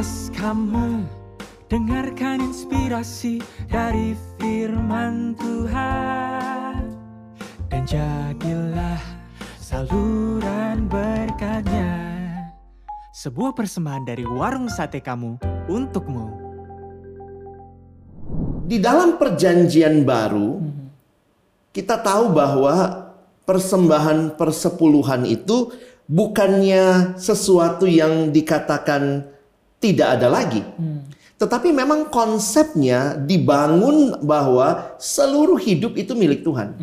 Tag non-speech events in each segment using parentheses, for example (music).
Marilah kamu. Dengarkan inspirasi dari firman Tuhan. Dan jadilah saluran berkatnya. Sebuah persembahan dari warung sate kamu untukmu. Di dalam perjanjian baru, kita tahu bahwa persembahan persepuluhan itu bukannya sesuatu yang dikatakan tidak ada lagi. Tetapi memang konsepnya dibangun bahwa seluruh hidup itu milik Tuhan.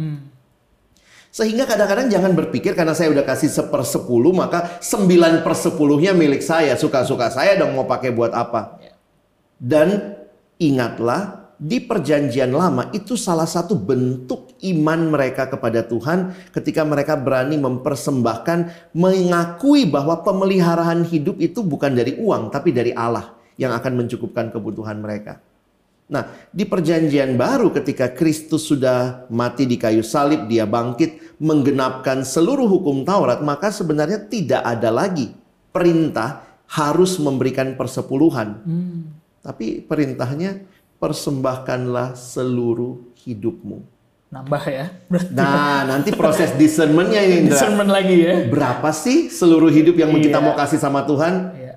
Sehingga kadang-kadang jangan berpikir karena saya udah kasih sepersepuluh maka sembilan persepuluhnya milik saya. Suka-suka saya dong mau pakai buat apa. Dan ingatlah di perjanjian lama itu salah satu bentuk iman mereka kepada Tuhan ketika mereka berani mempersembahkan mengakui bahwa pemeliharaan hidup itu bukan dari uang tapi dari Allah yang akan mencukupkan kebutuhan mereka. Nah, di perjanjian baru ketika Kristus sudah mati di kayu salib, dia bangkit menggenapkan seluruh hukum Taurat, maka sebenarnya tidak ada lagi perintah harus memberikan persepuluhan. Tapi perintahnya persembahkanlah seluruh hidupmu. Nambah ya. Berarti Nah, nanti proses discernmentnya ini discernment lagi ya. Berapa sih seluruh hidup yang kita Iya. mau kasih sama Tuhan? Iya.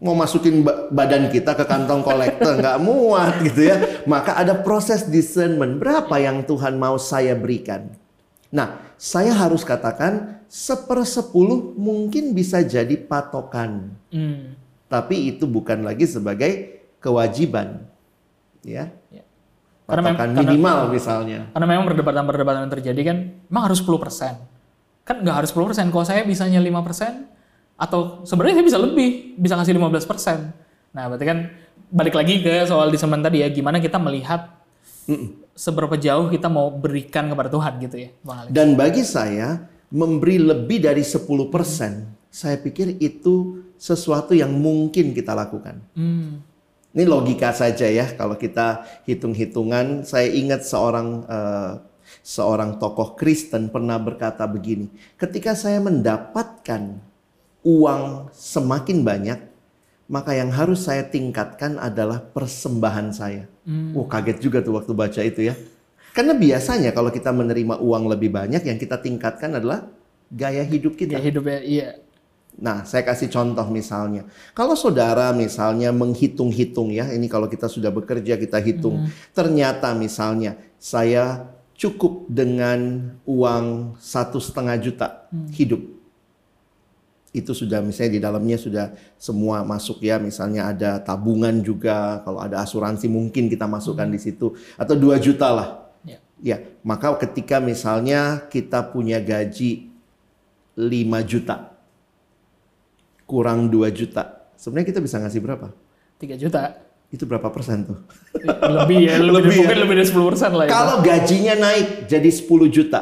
Mau masukin ba- badan kita ke kantong kolektor nggak muat gitu ya. Maka ada proses discernment. Berapa yang Tuhan mau saya berikan? Nah, saya harus katakan sepersepuluh mungkin bisa jadi patokan. Hmm. Tapi itu bukan lagi sebagai kewajiban. Ya. Ya. Karena mem- Patokan karena- minimal misalnya. Karena memang perdebatan-perdebatan yang terjadi kan, memang harus 10%. Kan nggak harus 10%, kalau saya bisanya 5%, atau sebenarnya saya bisa lebih, bisa kasih 15%. Nah, berarti kan balik lagi ke soal di semen tadi ya, gimana kita melihat seberapa jauh kita mau berikan kepada Tuhan gitu ya, Bang Alex. Dan bagi saya, memberi lebih dari 10%, saya pikir itu sesuatu yang mungkin kita lakukan. Hmm. Ini logika saja ya, kalau kita hitung-hitungan, saya ingat seorang eh, seorang tokoh Kristen pernah berkata begini, ketika saya mendapatkan uang semakin banyak, maka yang harus saya tingkatkan adalah persembahan saya. Wah kaget juga tuh waktu baca itu ya. Karena biasanya kalau kita menerima uang lebih banyak, yang kita tingkatkan adalah gaya hidup kita. Ya hidupnya, iya. Nah, saya kasih contoh misalnya. Kalau saudara misalnya menghitung-hitung ya, ini kalau kita sudah bekerja kita hitung. Ternyata misalnya saya cukup dengan uang satu setengah juta hidup. Itu sudah misalnya di dalamnya sudah semua masuk ya. Misalnya ada tabungan juga, kalau ada asuransi mungkin kita masukkan di situ. Atau 2 juta lah. Ya. Ya, maka ketika misalnya kita punya gaji 5 juta kurang 2 juta. Sebenarnya kita bisa ngasih berapa? 3 juta. Itu berapa persen tuh? Lebih ya, (laughs) lebih, Lebih ya. mungkin lebih dari 10% lah ya. Kalau gajinya naik jadi 10 juta.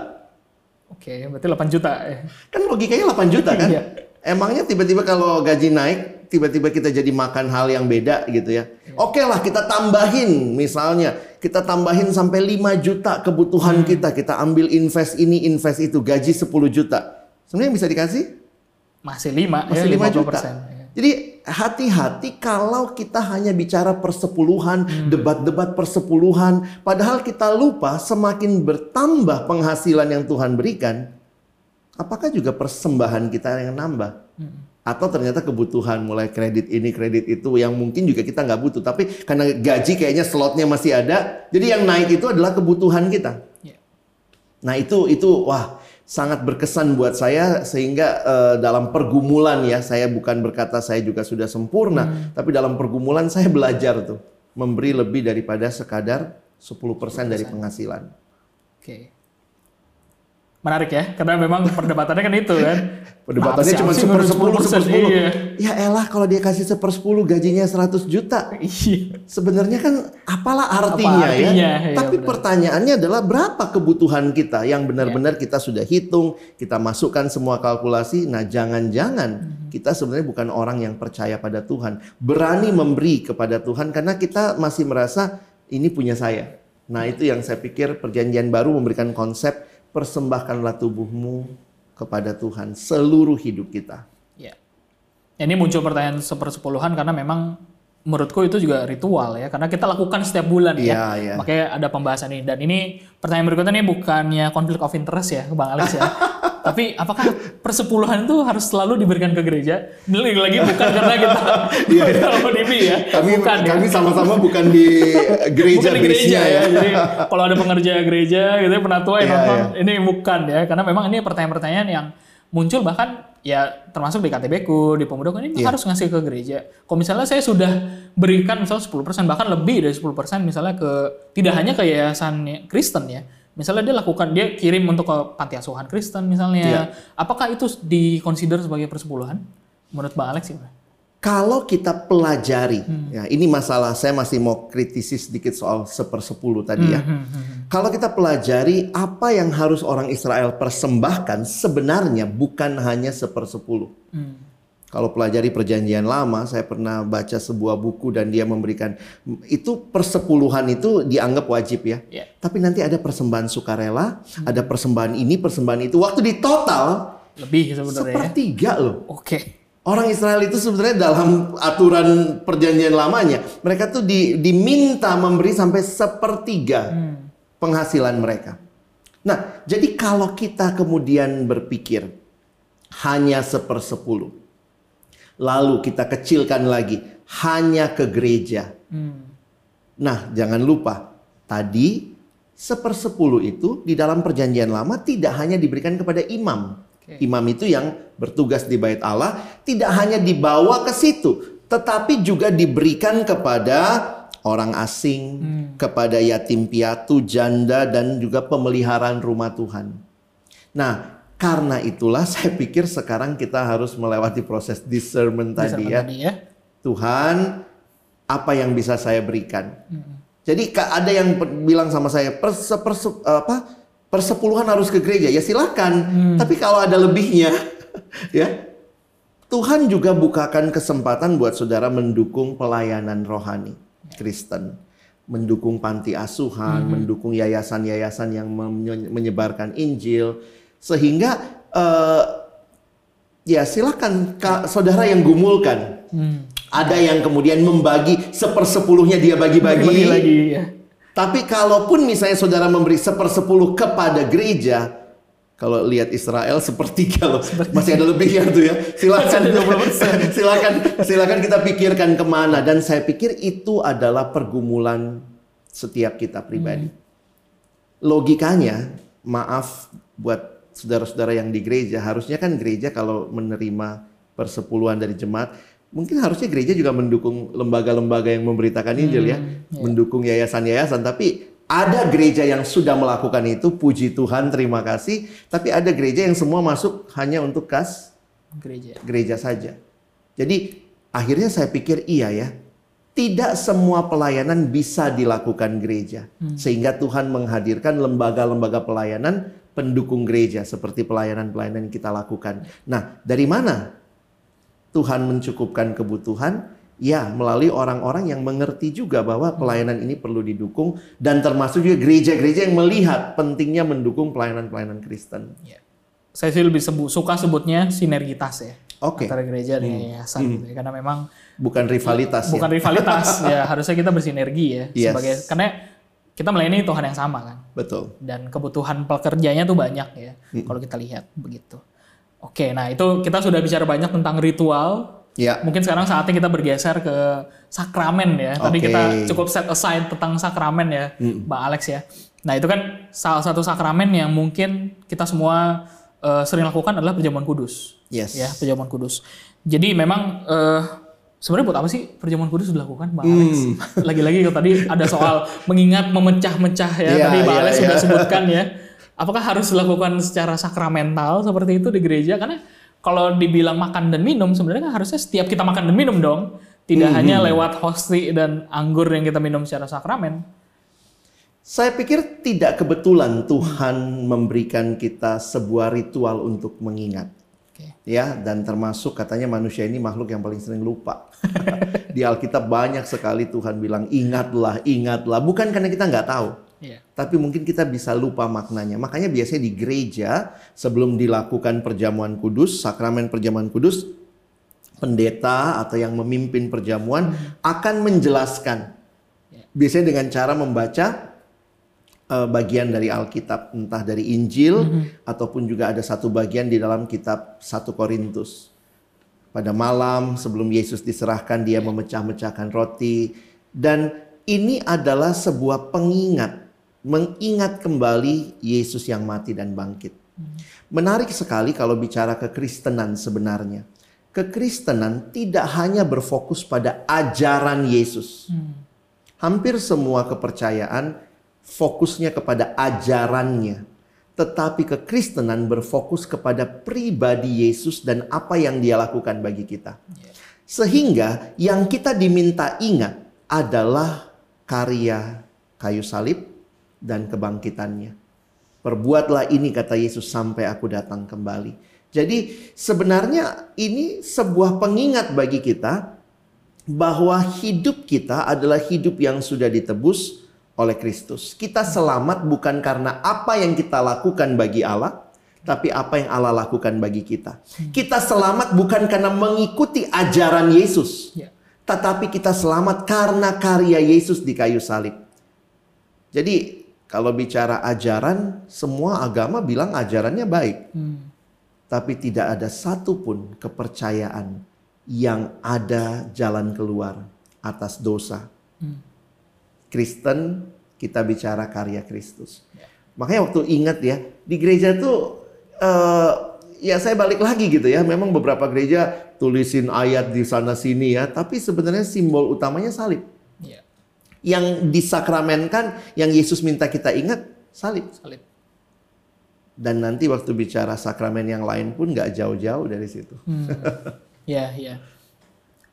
Oke, berarti 8 juta ya. Kan logikanya 8 juta kan? Iya. Emangnya tiba-tiba kalau gaji naik, tiba-tiba kita jadi makan hal yang beda gitu ya. Oke lah kita tambahin misalnya. Kita tambahin sampai 5 juta kebutuhan kita. Kita ambil invest ini, invest itu. Gaji 10 juta. Sebenarnya bisa dikasih? Masih 5 Masih ya, 5 juta. 50%. ya. Jadi hati-hati kalau kita hanya bicara persepuluhan, debat-debat persepuluhan, padahal kita lupa semakin bertambah penghasilan yang Tuhan berikan, apakah juga persembahan kita yang nambah? Atau ternyata kebutuhan mulai kredit ini, kredit itu yang mungkin juga kita nggak butuh, tapi karena gaji kayaknya slotnya masih ada, jadi yang naik itu adalah kebutuhan kita. Ya. Nah itu itu wah sangat berkesan buat saya sehingga eh, dalam pergumulan ya saya bukan berkata saya juga sudah sempurna tapi dalam pergumulan (laughs) saya belajar tuh memberi lebih daripada sekadar 10% dari penghasilan. Oke. Menarik ya, karena memang perdebatannya kan itu kan. Perdebatannya cuma ngurus sepersepuluh, 10%? sepersepuluh. Iya. Ya elah kalau dia kasih sepersepuluh gajinya 100 juta. Iya. Sebenarnya kan apalah artinya, Apa artinya, ya. iya, Tapi benar. pertanyaannya adalah berapa kebutuhan kita yang benar-benar kita sudah hitung, kita masukkan semua kalkulasi. Nah, jangan-jangan Mhm. kita sebenarnya bukan orang yang percaya pada Tuhan, berani memberi kepada Tuhan karena kita masih merasa ini punya saya. Nah, itu yang saya pikir perjanjian baru memberikan konsep persembahkanlah tubuhmu kepada Tuhan seluruh hidup kita. Ya. Ini muncul pertanyaan sepersepuluhan karena memang menurutku itu juga ritual ya karena kita lakukan setiap bulan Iya, ya. iya. Makanya ada pembahasan ini dan ini pertanyaan berikutnya ini bukannya konflik of interest ya Bang Alex ya. (laughs) Tapi apakah persepuluhan itu harus selalu diberikan ke gereja? Ini lagi bukan karena kita (laughs) kalau DB ya. Iya, Kami bukan ya. kami sama-sama bukan di gereja bukan di gereja base-nya ya. Jadi kalau ada pengerja gereja gitu ya, penatua yang Iya, nonton iya. ini bukan ya. Karena memang ini pertanyaan-pertanyaan yang muncul bahkan ya termasuk di KTB ku, di pemuda ini Iya. harus ngasih ke gereja. Kalau misalnya saya sudah berikan misalnya 10% bahkan lebih dari 10% misalnya ke tidak hanya ke yayasan Kristen ya. Misalnya dia lakukan dia kirim untuk ke panti asuhan Kristen misalnya. Iya. Apakah itu dikonsider sebagai persepuluhan? Menurut Bang Alex gimana? Kalau kita pelajari, Hmm. ya ini masalah saya masih mau kritisi sedikit soal sepersepuluh tadi ya. Hmm, Kalau kita pelajari apa yang harus orang Israel persembahkan sebenarnya bukan hanya sepersepuluh. Hmm. Kalau pelajari perjanjian lama, saya pernah baca sebuah buku dan dia memberikan itu persepuluhan itu dianggap wajib ya. Ya. Tapi nanti ada persembahan sukarela, ada persembahan ini, persembahan itu. Waktu di total Lebih sebenarnya ya. sepertiga loh. Oke. Orang Israel itu sebenarnya dalam aturan perjanjian lamanya, mereka tuh di- diminta memberi sampai sepertiga penghasilan mereka. Nah, jadi kalau kita kemudian berpikir hanya sepersepuluh, lalu kita kecilkan lagi hanya ke gereja. Hmm. Nah, jangan lupa tadi sepersepuluh itu di dalam perjanjian lama tidak hanya diberikan kepada imam. Oke. Imam itu yang bertugas di bait Allah tidak hanya dibawa ke situ, tetapi juga diberikan kepada orang asing, kepada yatim piatu, janda dan juga pemeliharaan rumah Tuhan. Nah, karena itulah (laughs) saya pikir sekarang kita harus melewati proses discernment tadi Discernment ya. tadi ya. Tuhan, apa yang bisa saya berikan? Jadi ka- ada yang bilang sama saya, perse, perse- apa, persepuluhan harus ke gereja. Ya silakan. Tapi kalau ada lebihnya, (laughs) ya Tuhan juga bukakan kesempatan buat saudara mendukung pelayanan rohani Kristen, mendukung panti asuhan, mendukung yayasan-yayasan yang menye- menyebarkan Injil, sehingga eh, ya silakan Kak, saudara yang gumulkan. Hmm. Ada yang kemudian membagi sepersepuluhnya dia bagi-bagi. Bagi lagi ya. Tapi kalaupun misalnya saudara memberi sepersepuluh kepada gereja, kalau lihat Israel sepertiga loh, masih ada lebihnya tuh ya. Silakan, (laughs) silakan, silakan kita pikirkan ke mana. Dan saya pikir itu adalah pergumulan setiap kita pribadi. Logikanya, maaf buat saudara-saudara yang di gereja, harusnya kan gereja kalau menerima persepuluhan dari jemaat, mungkin harusnya gereja juga mendukung lembaga-lembaga yang memberitakan Injil ya, mendukung yayasan-yayasan. Tapi ada gereja yang sudah melakukan itu, puji Tuhan, terima kasih. Tapi ada gereja yang semua masuk hanya untuk kas Gereja. gereja saja. Jadi akhirnya saya pikir iya ya. Tidak semua pelayanan bisa dilakukan gereja. Sehingga Tuhan menghadirkan lembaga-lembaga pelayanan pendukung gereja seperti pelayanan-pelayanan yang kita lakukan. Nah, dari mana Tuhan mencukupkan kebutuhan? Ya, melalui orang-orang yang mengerti juga bahwa pelayanan ini perlu didukung dan termasuk juga gereja-gereja yang melihat pentingnya mendukung pelayanan-pelayanan Kristen. Ya. Saya sih lebih sebu- suka sebutnya sinergitas ya. Oke. Antara gereja dan yayasan gitu ya. Karena memang Bukan rivalitas ya. bukan rivalitas ya harusnya kita bersinergi ya Yes. sebagai karena kita melayani Tuhan yang sama kan Betul. dan kebutuhan pekerjanya tuh banyak ya kalau kita lihat begitu. Oke, nah itu kita sudah bicara banyak tentang ritual. Ya. Mungkin sekarang saatnya kita bergeser ke sakramen ya. Tadi Oke. kita cukup set aside tentang sakramen ya, Mbak Alex ya. Nah itu kan salah satu sakramen yang mungkin kita semua eh, sering lakukan adalah perjamuan kudus. Yes. Ya, perjamuan kudus. Jadi memang eh, sebenarnya buat apa sih perjamuan kudus dilakukan, Mbak Alex? Lagi-lagi kalau tadi ada soal mengingat memecah-mecah ya. Iya, tadi Mbak iya, Alex iya. sudah sebutkan ya. Apakah harus dilakukan secara sakramental seperti itu di gereja? Karena kalau dibilang makan dan minum, sebenarnya kan harusnya setiap kita makan dan minum dong. Tidak hanya lewat hosti dan anggur yang kita minum secara sakramen. Saya pikir tidak kebetulan Tuhan memberikan kita sebuah ritual untuk mengingat. Oke. Ya, dan termasuk katanya manusia ini makhluk yang paling sering lupa. (laughs) Di Alkitab banyak sekali Tuhan bilang ingatlah, ingatlah. Bukan karena kita nggak tahu. Iya. Tapi mungkin kita bisa lupa maknanya. Makanya biasanya di gereja sebelum dilakukan perjamuan kudus, sakramen perjamuan kudus, pendeta atau yang memimpin perjamuan akan menjelaskan. Biasanya dengan cara membaca uh, bagian dari Alkitab, entah dari Injil ataupun juga ada satu bagian di dalam kitab 1 Korintus. Pada malam sebelum Yesus diserahkan dia memecah-mecahkan roti dan ini adalah sebuah pengingat mengingat kembali Yesus yang mati dan bangkit. Menarik sekali kalau bicara kekristenan sebenarnya. Kekristenan tidak hanya berfokus pada ajaran Yesus. Hampir semua kepercayaan fokusnya kepada ajarannya. Tetapi kekristenan berfokus kepada pribadi Yesus dan apa yang dia lakukan bagi kita. Sehingga yang kita diminta ingat adalah karya kayu salib dan kebangkitannya. Perbuatlah ini kata Yesus sampai aku datang kembali. Jadi sebenarnya ini sebuah pengingat bagi kita bahwa hidup kita adalah hidup yang sudah ditebus oleh Kristus. Kita selamat bukan karena apa yang kita lakukan bagi Allah, tapi apa yang Allah lakukan bagi kita. Kita selamat bukan karena mengikuti ajaran Yesus, Ya. tetapi kita selamat karena karya Yesus di kayu salib. Jadi, kalau bicara ajaran, semua agama bilang ajarannya baik, Hmm. tapi tidak ada satupun kepercayaan yang ada jalan keluar atas dosa. Kristen kita bicara karya Kristus. Makanya waktu ingat ya di gereja tuh eh, ya saya balik lagi gitu ya. Memang beberapa gereja tulisin ayat di sana sini ya, tapi sebenarnya simbol utamanya salib. Ya. Yang disakramenkan, yang Yesus minta kita ingat salib. Salib. Dan nanti waktu bicara sakramen yang lain pun nggak jauh-jauh dari situ. Ya, ya.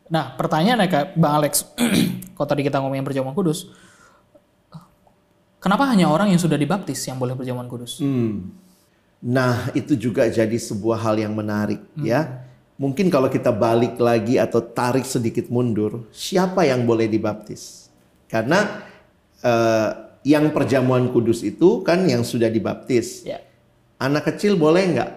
Nah, pertanyaannya Kak, Bang Alex, (clears throat) kalau tadi kita ngomongin perjamuan kudus, kenapa hanya orang yang sudah dibaptis yang boleh perjamuan kudus? Hmm. Nah, itu juga jadi sebuah hal yang menarik ya. Mungkin kalau kita balik lagi atau tarik sedikit mundur, siapa yang boleh dibaptis? Karena eh, yang perjamuan kudus itu kan yang sudah dibaptis. Ya. Anak kecil boleh nggak?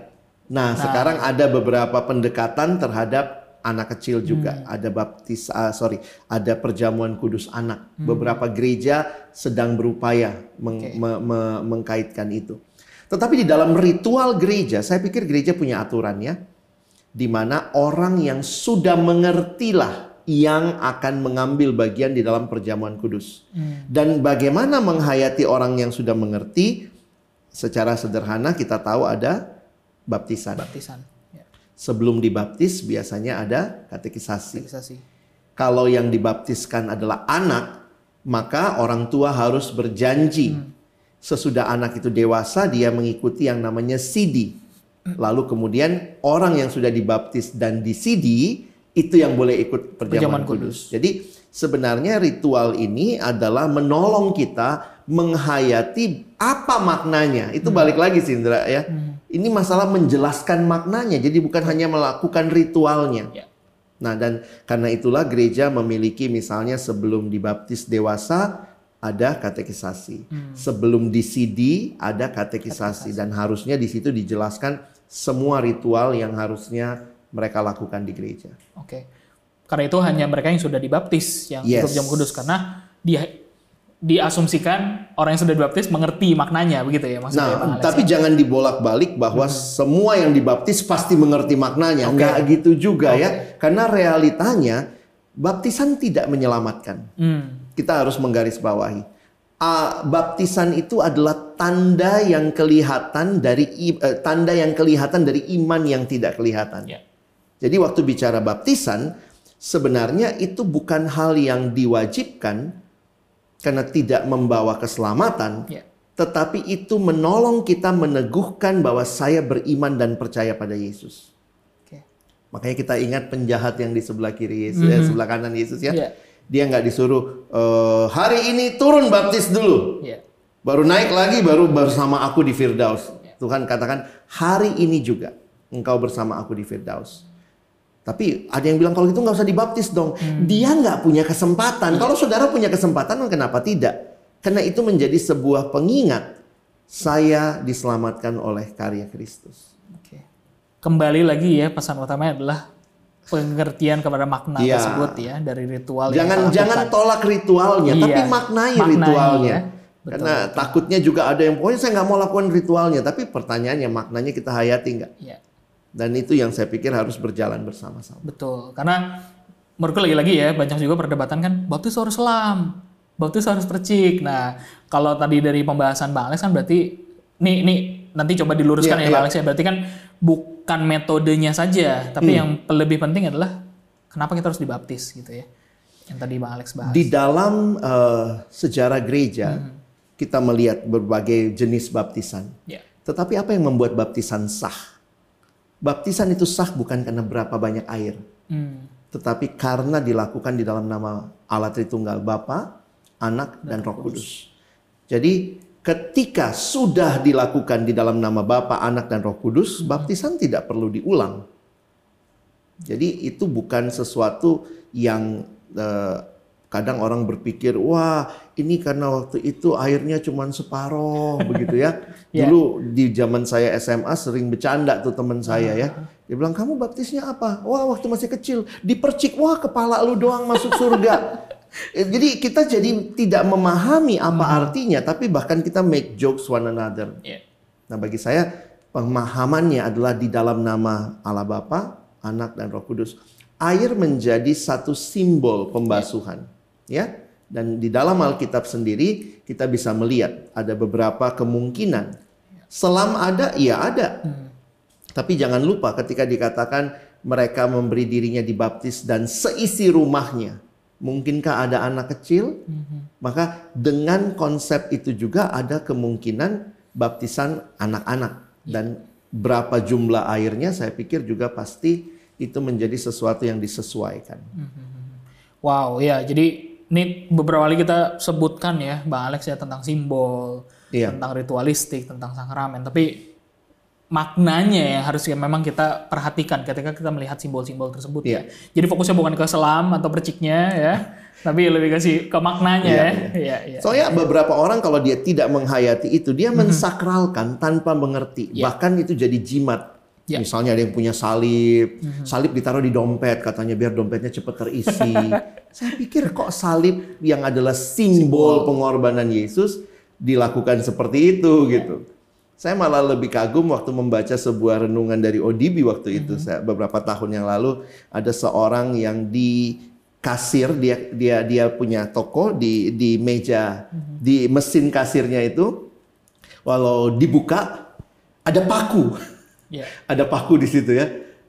Nah, sekarang ada beberapa pendekatan terhadap anak kecil juga. Ada baptis, ah, sorry, ada perjamuan kudus anak. Beberapa gereja sedang berupaya meng- me- me- mengkaitkan itu. Tetapi di dalam ritual gereja, saya pikir gereja punya aturan ya, di mana orang yang sudah mengertilah yang akan mengambil bagian di dalam perjamuan kudus. Dan bagaimana menghayati orang yang sudah mengerti? Secara sederhana kita tahu ada baptisan. Baptisan. Sebelum dibaptis biasanya ada katekisasi. Katekisasi. Kalau yang dibaptiskan adalah anak, maka orang tua harus berjanji. Sesudah anak itu dewasa, dia mengikuti yang namanya sidi. Lalu kemudian orang yang sudah dibaptis dan disidi, itu yang boleh ikut perjamuan Perjamuan kudus. Jadi sebenarnya ritual ini adalah menolong kita menghayati apa maknanya. Itu balik lagi Sindra ya. Ini masalah menjelaskan maknanya. Jadi bukan hanya melakukan ritualnya. Ya. Nah, dan karena itulah gereja memiliki misalnya sebelum dibaptis dewasa ada katekisasi. Sebelum disidi ada katekisasi dan harusnya di situ dijelaskan semua ritual yang harusnya mereka lakukan di gereja. Oke. Karena itu hanya mereka yang sudah dibaptis yang Yes. ikut perjamuan kudus karena dia diasumsikan orang yang sudah dibaptis mengerti maknanya begitu ya maksudnya Nah, Alex, tapi ya? jangan dibolak-balik bahwa semua yang dibaptis pasti mengerti maknanya. Enggak gitu juga ya. Karena realitanya baptisan tidak menyelamatkan. Hmm. kita harus menggarisbawahi. Ah, baptisan itu adalah tanda yang kelihatan dari eh, tanda yang kelihatan dari iman yang tidak kelihatan. Ya. Jadi waktu bicara baptisan sebenarnya itu bukan hal yang diwajibkan karena tidak membawa keselamatan, Ya. tetapi itu menolong kita meneguhkan bahwa saya beriman dan percaya pada Yesus. Makanya kita ingat penjahat yang di sebelah kiri Yesus, eh, sebelah kanan Yesus ya. Iya. Dia nggak disuruh "Eh, hari ini turun baptis dulu, Ya. baru naik lagi baru bersama aku di Firdaus. Tuhan katakan hari ini juga engkau bersama aku di Firdaus. Tapi ada yang bilang kalau gitu nggak usah dibaptis dong. Dia nggak punya kesempatan. Kalau saudara punya kesempatan, kenapa tidak? Karena itu menjadi sebuah pengingat saya diselamatkan oleh karya Kristus. Oke. Kembali lagi ya pesan utamanya adalah pengertian kepada makna Iya. tersebut ya dari ritual yang Jangan kita jangan tolak ritualnya, Iya, tapi maknai, maknai, ritualnya. ya. Betul, Karena takutnya juga ada yang pokoknya saya nggak mau lakukan ritualnya, tapi pertanyaannya maknanya kita hayati nggak? Iya, Dan itu yang saya pikir harus berjalan bersama-sama. betul. Karena menurutku lagi-lagi ya banyak juga perdebatan kan baptis harus selam, baptis harus percik. Nah kalau tadi dari pembahasan Bang Alex kan berarti nih nih nanti coba diluruskan Iya, ya. Bang Alex ya. Berarti kan bukan metodenya saja, tapi Hmm. yang lebih penting adalah kenapa kita harus dibaptis gitu ya. Yang tadi Bang Alex bahas. Di dalam eh, sejarah gereja, Hmm. kita melihat berbagai jenis baptisan. Ya. Tetapi apa yang membuat baptisan sah? Baptisan itu sah bukan karena berapa banyak air, Hmm. tetapi karena dilakukan di dalam nama Allah Tritunggal Bapa, Anak, dan Roh Kudus. Jadi ketika sudah dilakukan di dalam nama Bapa, Anak, dan Roh Kudus, baptisan tidak perlu diulang. Jadi itu bukan sesuatu yang eh, kadang orang berpikir, wah ini karena waktu itu airnya cuma separoh (laughs) begitu ya. Ya. Dulu di zaman saya SMA sering bercanda tuh teman saya ya. Dia bilang kamu baptisnya apa? Wah waktu masih kecil dipercik, wah kepala lu doang masuk surga. (laughs) Eh, Jadi kita jadi tidak memahami apa artinya, tapi bahkan kita make jokes one another. Ya. Nah bagi saya pemahamannya adalah di dalam nama Allah Bapa, Anak dan Roh Kudus. Air menjadi satu simbol pembasuhan, ya. Dan di dalam Alkitab sendiri kita bisa melihat ada beberapa kemungkinan. Selam ada, iya ada. Tapi jangan lupa ketika dikatakan mereka memberi dirinya dibaptis dan seisi rumahnya. Mungkinkah ada anak kecil? Maka dengan konsep itu juga ada kemungkinan baptisan anak-anak dan berapa jumlah airnya saya pikir juga pasti itu menjadi sesuatu yang disesuaikan. Wow, ya. Jadi ini beberapa kali kita sebutkan ya, Bang Alex ya tentang simbol, Iya. tentang ritualistik, tentang sakramen. Tapi maknanya yang harus ya memang kita perhatikan ketika kita melihat simbol-simbol tersebut Iya. ya. Jadi fokusnya bukan ke selam atau perciknya ya, (laughs) tapi lebih kasih ke maknanya Iya, ya. Iya, iya. Soalnya beberapa orang kalau dia tidak menghayati itu, dia mensakralkan tanpa mengerti. Iya. Bahkan itu jadi jimat. Iya. Misalnya ada yang punya salib, salib ditaruh di dompet, katanya biar dompetnya cepat terisi. (laughs) Saya pikir kok salib yang adalah simbol, pengorbanan Yesus dilakukan seperti itu gitu. Saya malah lebih kagum waktu membaca sebuah renungan dari ODB waktu itu. Saya beberapa tahun yang lalu ada seorang yang di kasir dia dia dia punya toko di di meja di mesin kasirnya itu walau dibuka ada paku Iya. ada paku di situ ya.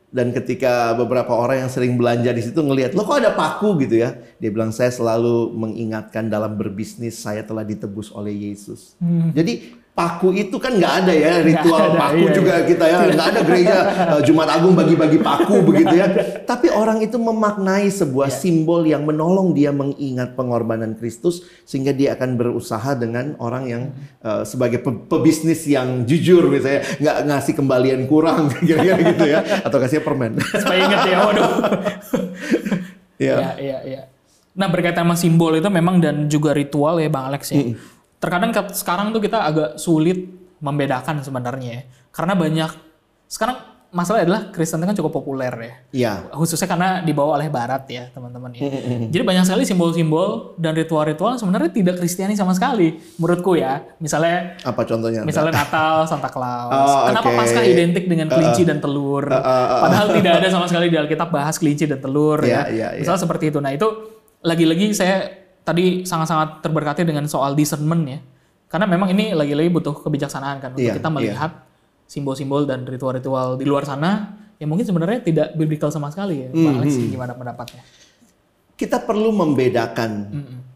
Dan ketika beberapa orang yang sering belanja di situ ngelihat lo kok ada paku? gitu ya. Dia bilang saya selalu mengingatkan dalam berbisnis saya telah ditebus oleh Yesus. Jadi paku itu kan nggak ada ya ritual ada, paku iya, juga kita ya nggak ada gereja (laughs) eh, Jumat Agung bagi-bagi paku (laughs) begitu ya tapi orang itu memaknai sebuah simbol yang menolong dia mengingat pengorbanan Kristus sehingga dia akan berusaha dengan orang yang eh, sebagai pe- pebisnis yang jujur misalnya nggak ngasih kembalian kurang (laughs) kira-kira gitu ya atau kasih permen Supaya ingat ya, waduh. Iya. Iya, iya, iya. Nah, berkaitan sama simbol itu memang dan juga ritual ya Bang Alex ya. Terkadang sekarang tuh kita agak sulit membedakan sebenarnya ya. Karena banyak sekarang masalah adalah Kristen kan cukup populer ya. Iya. Khususnya karena dibawa oleh barat ya, teman-teman ya. Jadi banyak sekali simbol-simbol dan ritual-ritual sebenarnya tidak Kristiani sama sekali menurutku ya. Misalnya apa contohnya Misalnya Natal, Santa Claus. Oh, Kenapa oke. Paskah identik dengan kelinci dan telur? uh, uh. Padahal tidak ada sama sekali di Alkitab bahas kelinci dan telur Iya, ya. iya, iya. Misalnya seperti itu. Nah, itu lagi-lagi saya tadi sangat-sangat terberkati dengan soal discernment ya. Karena memang ini lagi-lagi butuh kebijaksanaan kan untuk Iya, kita melihat simbol-simbol dan ritual-ritual di luar sana yang mungkin sebenarnya tidak biblical sama sekali ya. Bang Alex, Hmm, gimana pendapatnya? kita perlu membedakan.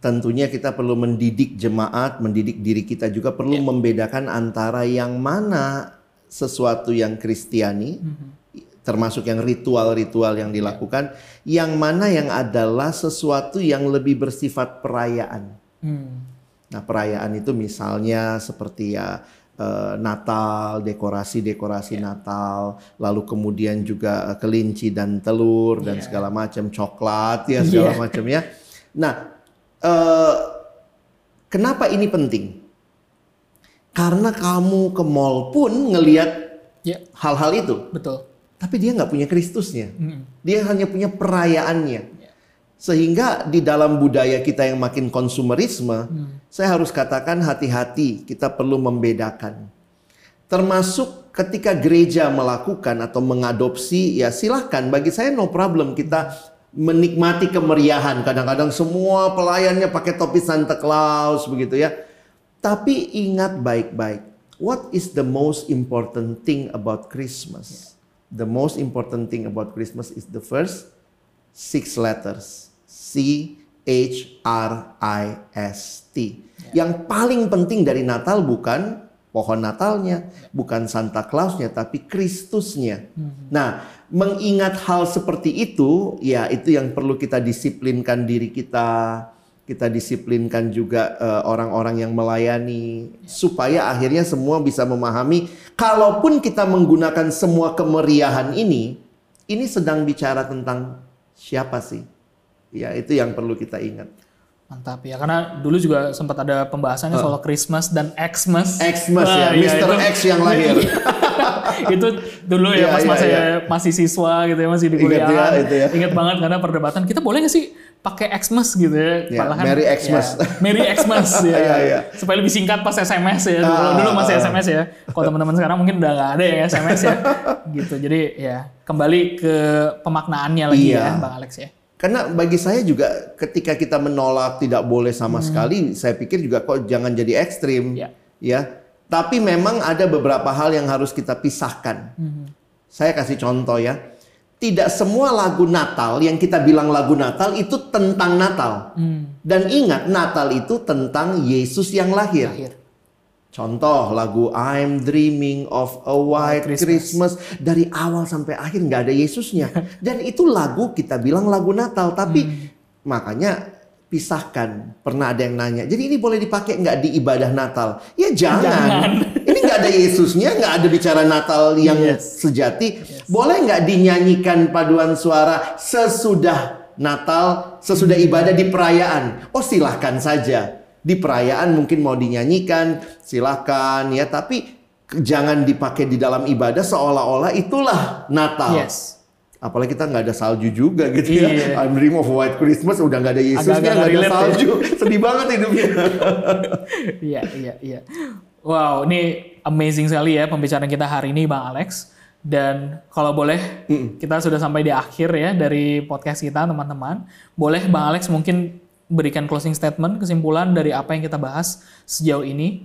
Tentunya kita perlu mendidik jemaat, mendidik diri kita juga perlu membedakan antara yang mana sesuatu yang Kristiani, termasuk yang ritual-ritual yang dilakukan, yang mana yang adalah sesuatu yang lebih bersifat perayaan. Hmm. Nah, perayaan itu misalnya seperti ya eh, Natal, dekorasi-dekorasi Natal, lalu kemudian juga eh, kelinci dan telur dan segala macam, coklat ya segala Iya. macam ya. Nah, eh, kenapa ini penting? Karena kamu ke mall pun ngelihat Ya, hal-hal itu. betul. Tapi dia nggak punya Kristusnya. Mm. Dia hanya punya perayaannya. Sehingga di dalam budaya kita yang makin konsumerisme, saya harus katakan hati-hati, kita perlu membedakan. Termasuk ketika gereja melakukan atau mengadopsi, ya silahkan. Bagi saya no problem kita menikmati kemeriahan. Kadang-kadang semua pelayannya pakai topi Santa Claus begitu ya. Tapi ingat baik-baik, what is the most important thing about Christmas? The most important thing about Christmas is the first six letters. C H R I S T. Yang paling penting dari Natal bukan pohon Natalnya, bukan Santa Clausnya, tapi Kristusnya. Nah, mengingat hal seperti itu, ya itu yang perlu kita disiplinkan diri kita, kita disiplinkan juga eh, orang-orang yang melayani, supaya akhirnya semua bisa memahami. Kalaupun kita menggunakan semua kemeriahan ini, ini sedang bicara tentang siapa sih? Ya, itu yang perlu kita ingat. Mantap ya, karena dulu juga sempat ada pembahasannya soal Christmas dan Xmas. Xmas Wah, ya, iya, Mr. itu- X yang lahir. (laughs) itu dulu ya Iya, pas iya, masih iya. masih siswa gitu ya masih di Ingat ya, kuliah ya. ingat banget karena perdebatan kita boleh nggak sih pakai Xmas gitu ya, Ya, Malahan, Merry Xmas. ya, Merry Xmas (laughs) ya Iya, iya. supaya lebih singkat pas SMS ya dulu, Ah, dulu masih. SMS ya kalau teman-teman sekarang mungkin udah nggak ada ya SMS (laughs) ya gitu jadi ya kembali ke pemaknaannya lagi Iya. ya Bang Alex ya Karena bagi saya juga ketika kita menolak tidak boleh sama Hmm. sekali, saya pikir juga kok jangan jadi ekstrim, Ya. ya. Tapi memang ada beberapa hal yang harus kita pisahkan. Hmm. Saya kasih contoh ya. Tidak semua lagu Natal yang kita bilang lagu Natal itu tentang Natal. Hmm. Dan ingat Natal itu tentang Yesus yang lahir. akhir Contoh lagu I'm Dreaming of a White Christmas. Christmas. dari awal sampai akhir nggak ada Yesusnya (laughs) dan itu lagu kita bilang lagu Natal tapi makanya pisahkan pernah ada yang nanya jadi ini boleh dipakai nggak di ibadah Natal ya jangan, ini nggak ada Yesusnya nggak ada bicara Natal yang Yes. sejati boleh nggak dinyanyikan paduan suara sesudah Natal sesudah ibadah di perayaan oh silahkan saja di perayaan mungkin mau dinyanyikan, silahkan ya. Tapi jangan dipakai di dalam ibadah seolah-olah itulah Natal. yes Apalagi kita nggak ada salju juga gitu ya. Iya. I'm Dream of White Christmas udah nggak ada Yesusnya, nggak ada ya. salju. Sedih banget hidupnya. (laughs) Iya, iya, iya. Wow, ini amazing sekali ya pembicaraan kita hari ini Bang Alex. Dan kalau boleh, kita sudah sampai di akhir ya dari podcast kita teman-teman. Boleh Bang Alex mungkin berikan closing statement, kesimpulan dari apa yang kita bahas sejauh ini.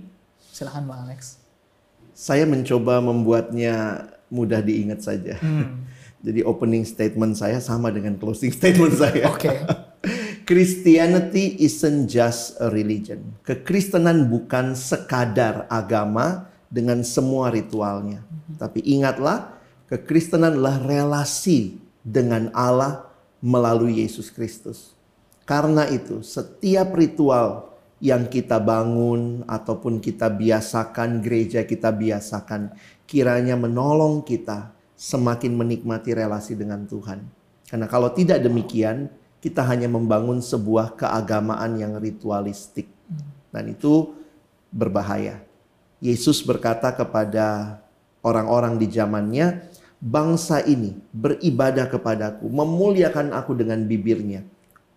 Silahkan Bang Alex. Saya mencoba membuatnya mudah diingat saja. Hmm. (laughs) Jadi opening statement saya sama dengan closing (laughs) statement saya. Oke. (laughs) Christianity isn't just a religion. Kekristenan bukan sekadar agama dengan semua ritualnya. Tapi ingatlah, kekristenan adalah relasi dengan Allah melalui Yesus Kristus. Karena itu, setiap ritual yang kita bangun ataupun kita biasakan, gereja kita biasakan, kiranya menolong kita semakin menikmati relasi dengan Tuhan. Karena kalau tidak demikian, kita hanya membangun sebuah keagamaan yang ritualistik. Dan itu berbahaya. Yesus berkata kepada orang-orang di zamannya, bangsa ini beribadah kepadaku, memuliakan aku dengan bibirnya.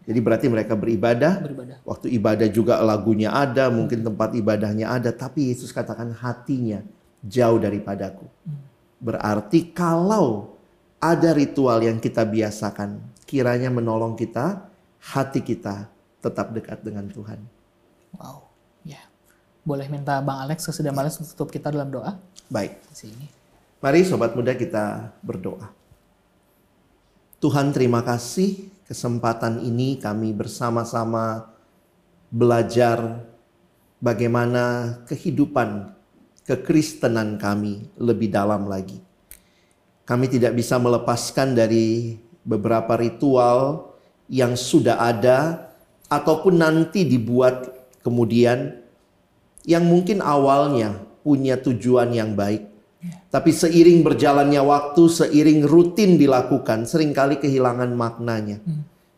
Jadi berarti mereka beribadah, Beribadah. waktu ibadah juga lagunya ada, mungkin tempat ibadahnya ada, tapi Yesus katakan hatinya jauh daripadaku. Berarti kalau ada ritual yang kita biasakan, kiranya menolong kita, hati kita tetap dekat dengan Tuhan. Wow. Boleh minta Bang Alex kesedia Bang Alex untuk tutup kita dalam doa Baik, sini. mari sobat muda kita berdoa. Tuhan terima kasih kesempatan ini kami bersama-sama belajar bagaimana kehidupan kekristenan kami lebih dalam lagi. Kami tidak bisa melepaskan dari beberapa ritual yang sudah ada ataupun nanti dibuat kemudian yang mungkin awalnya punya tujuan yang baik. Tapi seiring berjalannya waktu, seiring rutin dilakukan, sering kali kehilangan maknanya.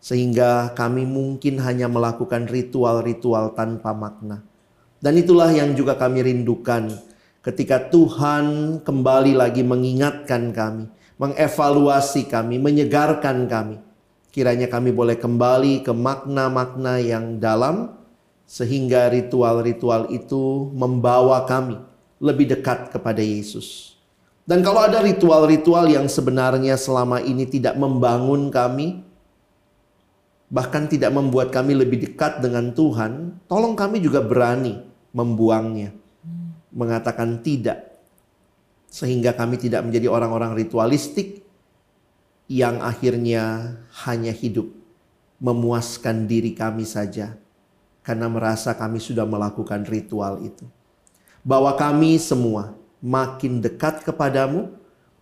Sehingga kami mungkin hanya melakukan ritual-ritual tanpa makna. Dan itulah yang juga kami rindukan ketika Tuhan kembali lagi mengingatkan kami mengevaluasi kami, menyegarkan kami. Kiranya kami boleh kembali ke makna-makna yang dalam, sehingga ritual-ritual itu membawa kami lebih dekat kepada Yesus. Dan kalau ada ritual-ritual yang sebenarnya selama ini tidak membangun kami, bahkan tidak membuat kami lebih dekat dengan Tuhan, tolong kami juga berani membuangnya, mengatakan tidak, sehingga kami tidak menjadi orang-orang ritualistik yang akhirnya hanya hidup memuaskan diri kami saja karena merasa kami sudah melakukan ritual itu. Bahwa kami semua makin dekat kepadamu,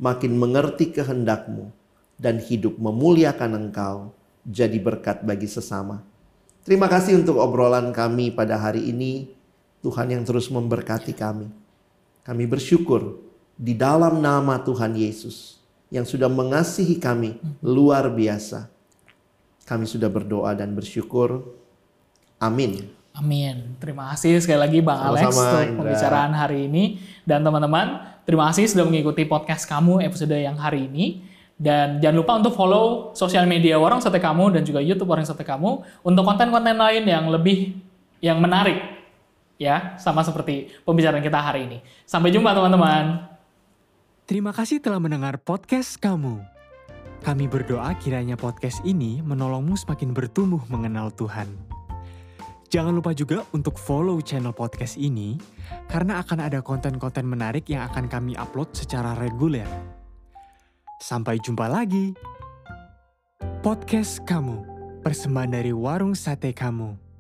makin mengerti kehendakmu, dan hidup memuliakan engkau jadi berkat bagi sesama. Terima kasih untuk obrolan kami pada hari ini. Tuhan yang terus memberkati kami. Kami bersyukur di dalam nama Tuhan Yesus yang sudah mengasihi kami luar biasa. Kami sudah berdoa dan bersyukur. Amin. Amin. Terima kasih sekali lagi Bang Alex untuk Indra. pembicaraan hari ini. Dan teman-teman, terima kasih sudah mengikuti podcast kamu episode yang hari ini. Dan jangan lupa untuk follow sosial media Warung Sate Kamu dan juga YouTube Warung Sate Kamu untuk konten-konten lain yang lebih yang menarik ya, sama seperti pembicaraan kita hari ini. Sampai jumpa teman-teman. Terima kasih telah mendengar podcast kamu. Kami berdoa kiranya podcast ini menolongmu semakin bertumbuh mengenal Tuhan. Jangan lupa juga untuk follow channel podcast ini, karena akan ada konten-konten menarik yang akan kami upload secara reguler. Sampai jumpa lagi. Podcast kamu, persembahan dari warung sate kamu.